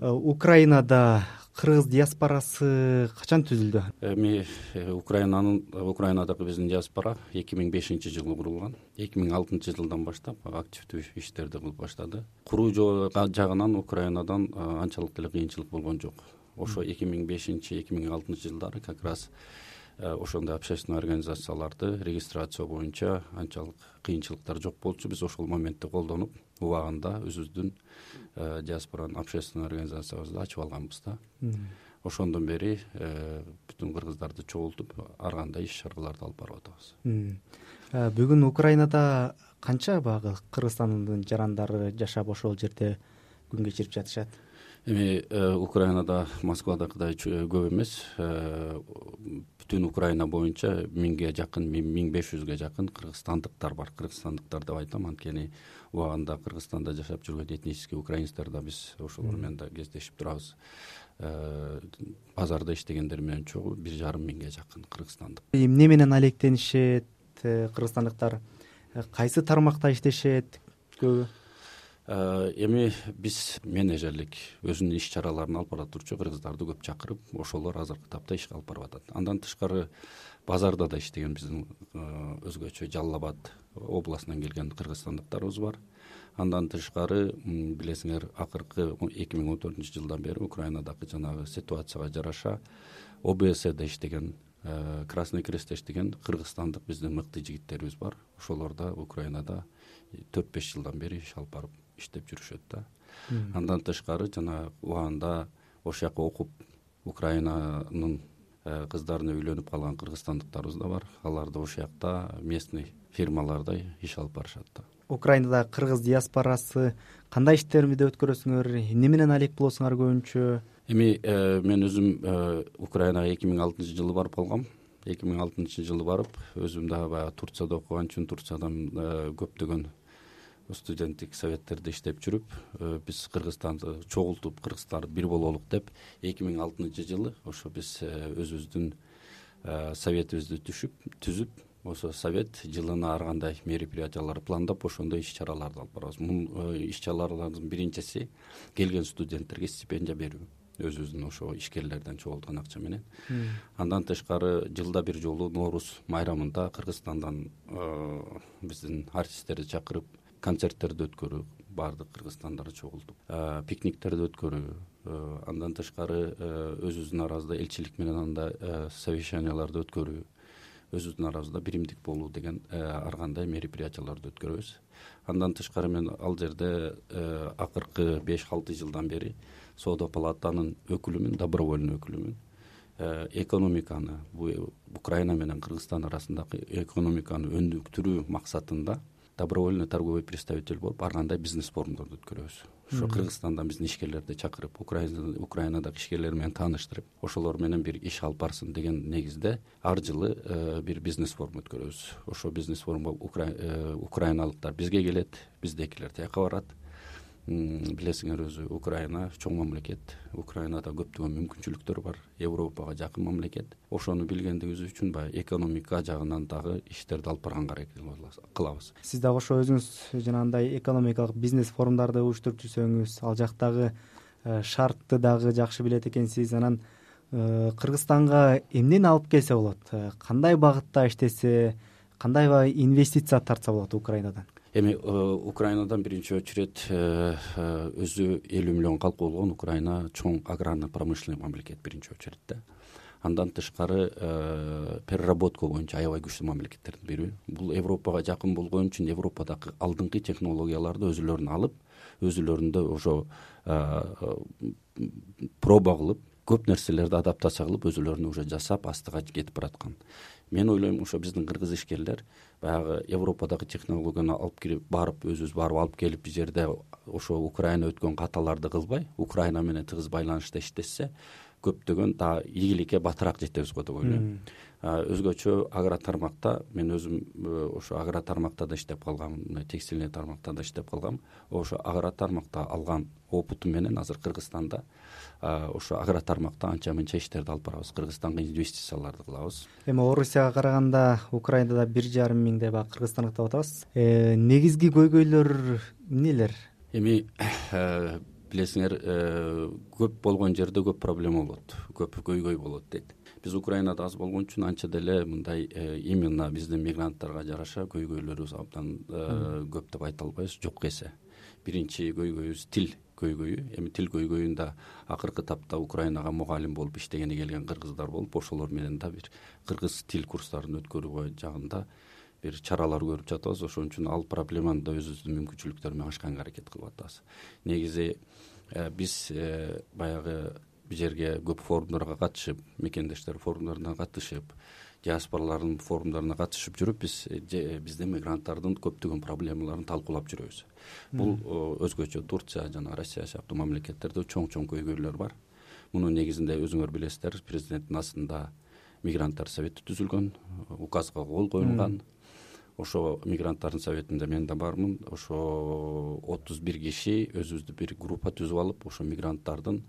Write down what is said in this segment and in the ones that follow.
украинада кыргыз диаспорасы качан түзүлдү? Эми э, украинанын украинадагы биздин диаспора эки миң бешинчи жылы курулган. Эки миң алтынчы жылдан баштап активдүү иштерди кылып баштады. Куруу жагынан украинадан анчалык деле кыйынчылык болгон жок. Ошо эки миң бешинчи эки миң алтынчы жылдары как раз э, ошондой общественный организацияларды регистрация боюнча анчалык кыйынчылыктар жок болчу. Биз ошол моментти колдонуп убагында өзүбүздүн э, диаспоранын общественный организациябызды ачып алганбыз да. Ошондон бери э, бүтүн кыргыздарды чогултуп ар кандай иш чараларды алып барып атабыз. Бүгүн украинада канча баягы кыргызстандын жарандары жашап ошол жерде күн кечирип жатышат эми э, украинада москвадагыдай көп эмес. Э, бүтүн украина боюнча миңге жакын миң беш жүзгө жакын кыргызстандыктар бар. Кыргызстандыктар деп айтам анткени убагында кыргызстанда жашап жүргөн этнический украинецтер да биз ошолор менен да кездешип турабыз. Э, базарда иштегендер менен чогуу бир жарым миңге жакын кыргызстандык. Эмне менен алектенишет кыргызстандыктар? Кайсы тармакта иштешет? Көбү? Э, эми биз менеджерлик өзүнүн иш чараларын алып бара турчу кыргыздарды көп чакырып ошолор азыркы тапта ишке алып барып атат. Андан тышкары базарда да иштеген биздин э, өзгөчө жалал абад областынан келген кыргызстандыктарыбыз бар. Андан тышкары билесиңер акыркы эки миң он төртүнчү жылдан бери украинадагы жанагы ситуацияга жараша обсде иштеген э, красный крестте иштеген кыргызстандык биздин мыкты жигиттерибиз бар. Ошолор да украинада төрт беш жылдан бери иш алып барып иштеп жүрүшөт да. Андан тышкары жана убагында ошол жака окуп украинанын э, кыздарына үйлөнүп калган кыргызстандыктарыбыз да бар. Алар да ошол жакта местный фирмаларда иш алып барышат да. Украинадагы кыргыз диаспорасы кандай иштерди өткөрөсүңөр эмне менен алек болосуңар көбүнчө? Эми э, мен өзүм э, украинага эки миң алтынчы жылы барып калгам. Эки миң алтынчы жылы барып өзүм дагы баягы турцияда окуган үчүн турциядан көптөгөн студенттик советтерде иштеп жүрүп э, биз кыргызстанды чогултуп кыргыздар бир бололук деп эки миң алтынчы жылы ошо биз э, өзүбүздүн э, советибизди түзүп ошо совет жылына ар кандай мероприятиялар пландап ошондой иш чараларды алып барабыз. Бул иш чаралардын биринчиси келген студенттерге стипендия берүү. Өзүбүздүн ошо ишкерлерден чогулткан акча менен. Андан тышкары жылда бир жолу нооруз майрамында кыргызстандан биздин артисттерди чакырып концерттерди өткөрүү баардык кыргызстандар чогултуп пикниктерди өткөрүү андан тышкары өзүбүздүн арабызда элчилик менен анда совещанияларды өткөрүү өзүбүздүн арабызда биримдик болуу деген ар кандай мероприятияларды өткөрөбүз. Андан тышкары мен ал жерде акыркы беш алты жылдан бери соода палатанын өкүлүмүн добровольный өкүлүмүн. Экономиканы украина менен кыргызстан арасындагы экономиканы өнүктүрүү максатында добровольный торговый представитель болуп ар кандай бизнес форумдорду өткөрөбүз? Ошо кыргызстандан биздин ишкерлерди чакырып украинадагы ишкерлер менен тааныштырып ошолор менен бир иш алып барсын деген негизде ар жылы э, бир бизнес форум өткөрөбүз. Ошол бизнес форумга э, украиналыктар бизге келет биздекилер тияка барат билесиңер өзү украина чоң мамлекет. Украинада көптөгөн мүмкүнчүлүктөр бар. Европага жакын мамлекет. Ошону билгендигибиз үчүн баягы экономика жагынан дагы иштерди алып барганга аракет кылабыз. Сиз дагы ошо өзүңүз жанагындай экономикалык бизнес форумдарды уюштуруп жүрсөңүз ал жактагы э, шартты дагы жакшы билет экенсиз анан э, кыргызстанга эмнени алып келсе болот? Э, кандай багытта иштесе кандай инвестиция тартса болот украинадан эми э, украинадан биринчи очередь э, э, өзү элүү миллион калкы болгон украина чоң аграрно промышленный мамлекет биринчи очередь андан тышкары переработка боюнча аябай күчтүү мамлекеттердин бири. Бул европага жакын болгон үчүн европадагы алдыңкы технологияларды өзүлөрүнө алып өзүлөрүндө ошо проба кылып көп нерселерди адаптация кылып өзүлөрүнө уже жасап астыга кетип бараткан мен ойлойм ошо биздин кыргыз ишкерлер баягы европадагы технологияны алып келип барып өзүбүз барып алып келип бул жерде ошо украина өткөн каталарды кылбай украина менен тыгыз байланышта иштешсе көптөгөн дагы ийгиликке батыраак жетебиз го деп ойлойм өзгөчө агро тармакта мен өзүм э, ошо агро тармакта да иштеп калгам текстильный тармакта да иштеп калгам. Ошо агро тармакта алган опытым менен азыр кыргызстанда ошо агро тармакта анча мынча иштерди алып барабыз. Кыргызстанга инвестицияларды кылабыз. Эми орусияга караганда украинада бир жарым миңдей баягы кыргызстандык деп атабыз. Э, негизги көйгөйлөр эмнелер эми э, билесиңер көп болгон жерде көп проблема болот көп көйгөй болот дейт биз украинада аз болгон үчүн анча деле мындай именно биздин мигранттарга жараша көйгөйлөрүбүз абдан көп деп айта албайбыз. Жок эсе. Биринчи көйгөйүбүз тил көйгөйү. Эми тил көйгөйүн да акыркы тапта украинага мугалим болуп иштегени келген кыргыздар болуп ошолор менен да бир кыргыз тил курстарын өткөрүү жагында бир чаралар көрүп жатабыз. Ошон үчүн ал проблеманы да өзүбүздүн мүмкүнчүлүктөр менен ачканга аракет кылып атабыз. Негизи э, биз э, баягы жерге көп форумдарга катышып мекендештер форумдарына катышып диаспоралардын форумдарына катышып жүрүп биз э, биздин мигранттардын көптөгөн проблемаларын талкуулап жүрөбүз. Бул өзгөчө турция жана россия сыяктуу мамлекеттерде чоң чоң көйгөйлөр бар. Мунун негизинде өзүңөр билесиздер президенттин астында мигранттар совети түзүлгөн указга кол коюлган ошо мигранттардын советинде мен да бармын. Ошо отуз бир киши өзүбүздү бир группа түзүп алып ошо мигранттардын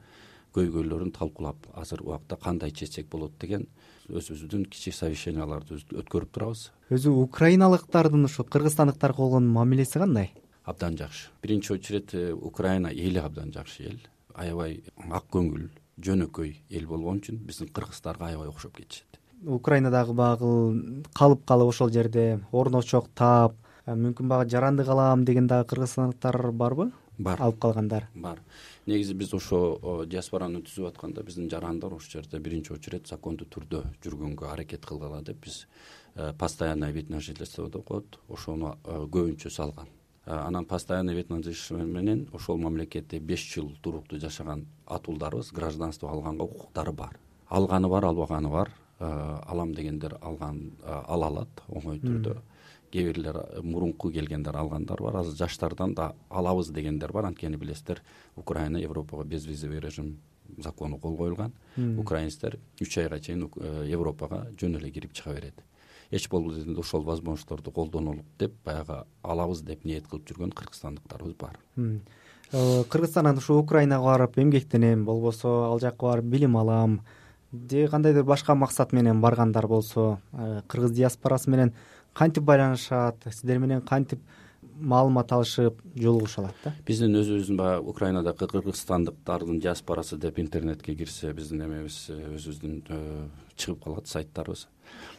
көйгөйлөрүн талкуулап азыркы убакта кандай чечсек болот? деген өзүбүздүн кичи совещанияларды өткөрүп турабыз. Өзү украиналыктардын ушу кыргызстандыктарга болгон мамилеси кандай? Абдан жакшы. Биринчи очередь э, украина эли абдан жакшы эл. Аябай ак көңүл жөнөкөй эл болгон үчүн биздин кыргыздарга аябай окшоп кетишет. Украинадагы баягы калып калып ошол жерде орночок таап э, мүмкүн баягы жаранды калам деген дагы кыргызстандыктар барбы? Бар. Алып калгандар. Бар. Негизи биз ошо диаспораны түзүп атканда биздин жарандар ошол жерде биринчи очередь закондуу түрдө жүргөнгө аракет кылгыла деп биз э, постоянный вид на жительство деп коет ошону э, көбүнчө салган. Анан постоянный вид на жительство менен ошол мамлекетте беш жыл туруктуу жашаган атуулдарыбыз гражданство алганга укуктары бар. Алганы бар албаганы бар. Э, алам дегендер алган э, ала алат оңой түрдө кээ бирлер э, мурунку келгендер алгандар бар. Азыр жаштардан да алабыз дегендер бар. Анткени билесиздер украина европага безвизовый режим закону кол коюлган. Украинецтер үч айга чейин европага жөн эле кирип чыга берет. Эч болбосо ошол возможностторду колдонолук деп баягы алабыз деп ниет кылып жүргөн кыргызстандыктарыбыз бар. Кыргызстандан ушу украинага барып эмгектенем. Болбосо ал жака барып билим алам. Же кандайдыр башка максат менен баргандар болсо э, кыргыз диаспорасы менен кантип байланышат сиздер менен кантип маалымат алышып жолугуша алат да? Биздин өзүбүздүн баягы украинадагы кыргызстандыктардын диаспорасы деп интернетке кирсе биздин эмебиз э, өзүбүздүн э, чыгып калат сайттарыбыз.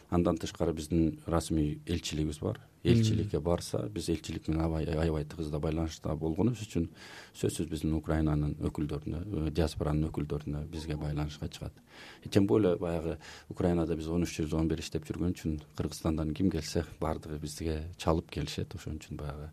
Андан тышкары биздин расмий элчилигибиз бар элчиликке барса биз элчилик менен аябай тыгыз байланышта болгонубуз үчүн сөзсүз биздин украинанын өкүлдөрүнө э, диаспоранын өкүлдөрүнө бизге байланышка чыгат. Тем более баягы украинада биз он үч жылдан бери иштеп жүргөн үчүн кыргызстандан ким келсе баардыгы бизге чалып келишет. Ошон үчүн баягы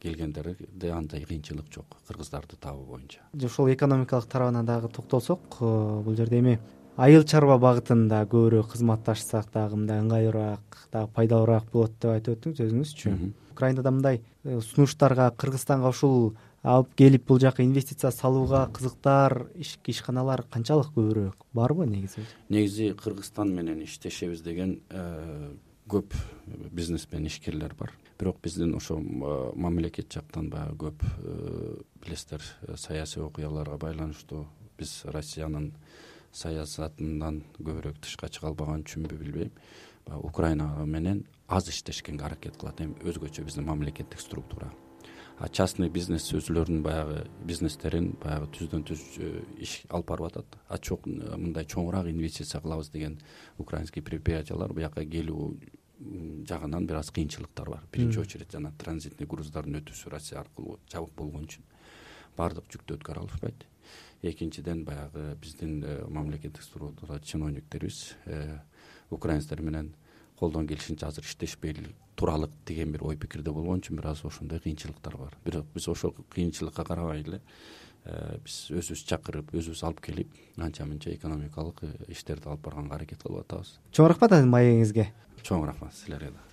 келгендерде андай кыйынчылык жок кыргыздарды табуу боюнча. Ошол экономикалык тарабына дагы токтолсок э, бул жерде эми айыл чарба багытында көбүрөөк кызматташсак дагы мындай ыңгайлуураак дагы пайдалуураак болот деп айтып өттүңүз өзүңүзчү. Украинада мындай э, сунуштарга кыргызстанга ушул алып келип бул жака инвестиция салууга кызыктар ишканалар канчалык көбүрөөк? Барбы негизи? Негизи кыргызстан менен иштешебиз деген э, көп бизнесмен ишкерлер бар. Бирок биздин ошо э, мамлекет жактан баягы көп билесиздер саясий окуяларга байланыштуу. Биз россиянын саясатынан көбүрөөк тышка чыга албаган үчүнбү билбейм. Баягы украина менен аз иштешкенге аракет кылат эми өзгөчө биздин мамлекеттик структура. А частный бизнес өзүлөрүнүн баягы бизнестерин баягы түздөн түз э, иш алып барып атат. А мындай чоңураак инвестиция кылабыз деген украинский предприятиялар буяка келүү жагынан бир аз кыйынчылыктар бар. Биринчи очередь жана транзитный груздардын өтүүсү россия аркылуу жабык болгон үчүн баардык жүктү өткөрө алышпайт экинчиден баягы биздин э, мамлекеттик структура чиновниктерибиз э, украинецтер менен колдон келишинче азыр иштешпей туралык деген бир ой пикирде болгон үчүн бир аз ошондой кыйынчылыктар бар. Бирок биз ошол кыйынчылыкка карабай эле э, биз өзүбүз чакырып өзүбүз алып келип анча мынча экономикалык иштерди алып барганга аракет кылып атабыз. Чоң рахмат маегиңизге чоң рахмат силерге да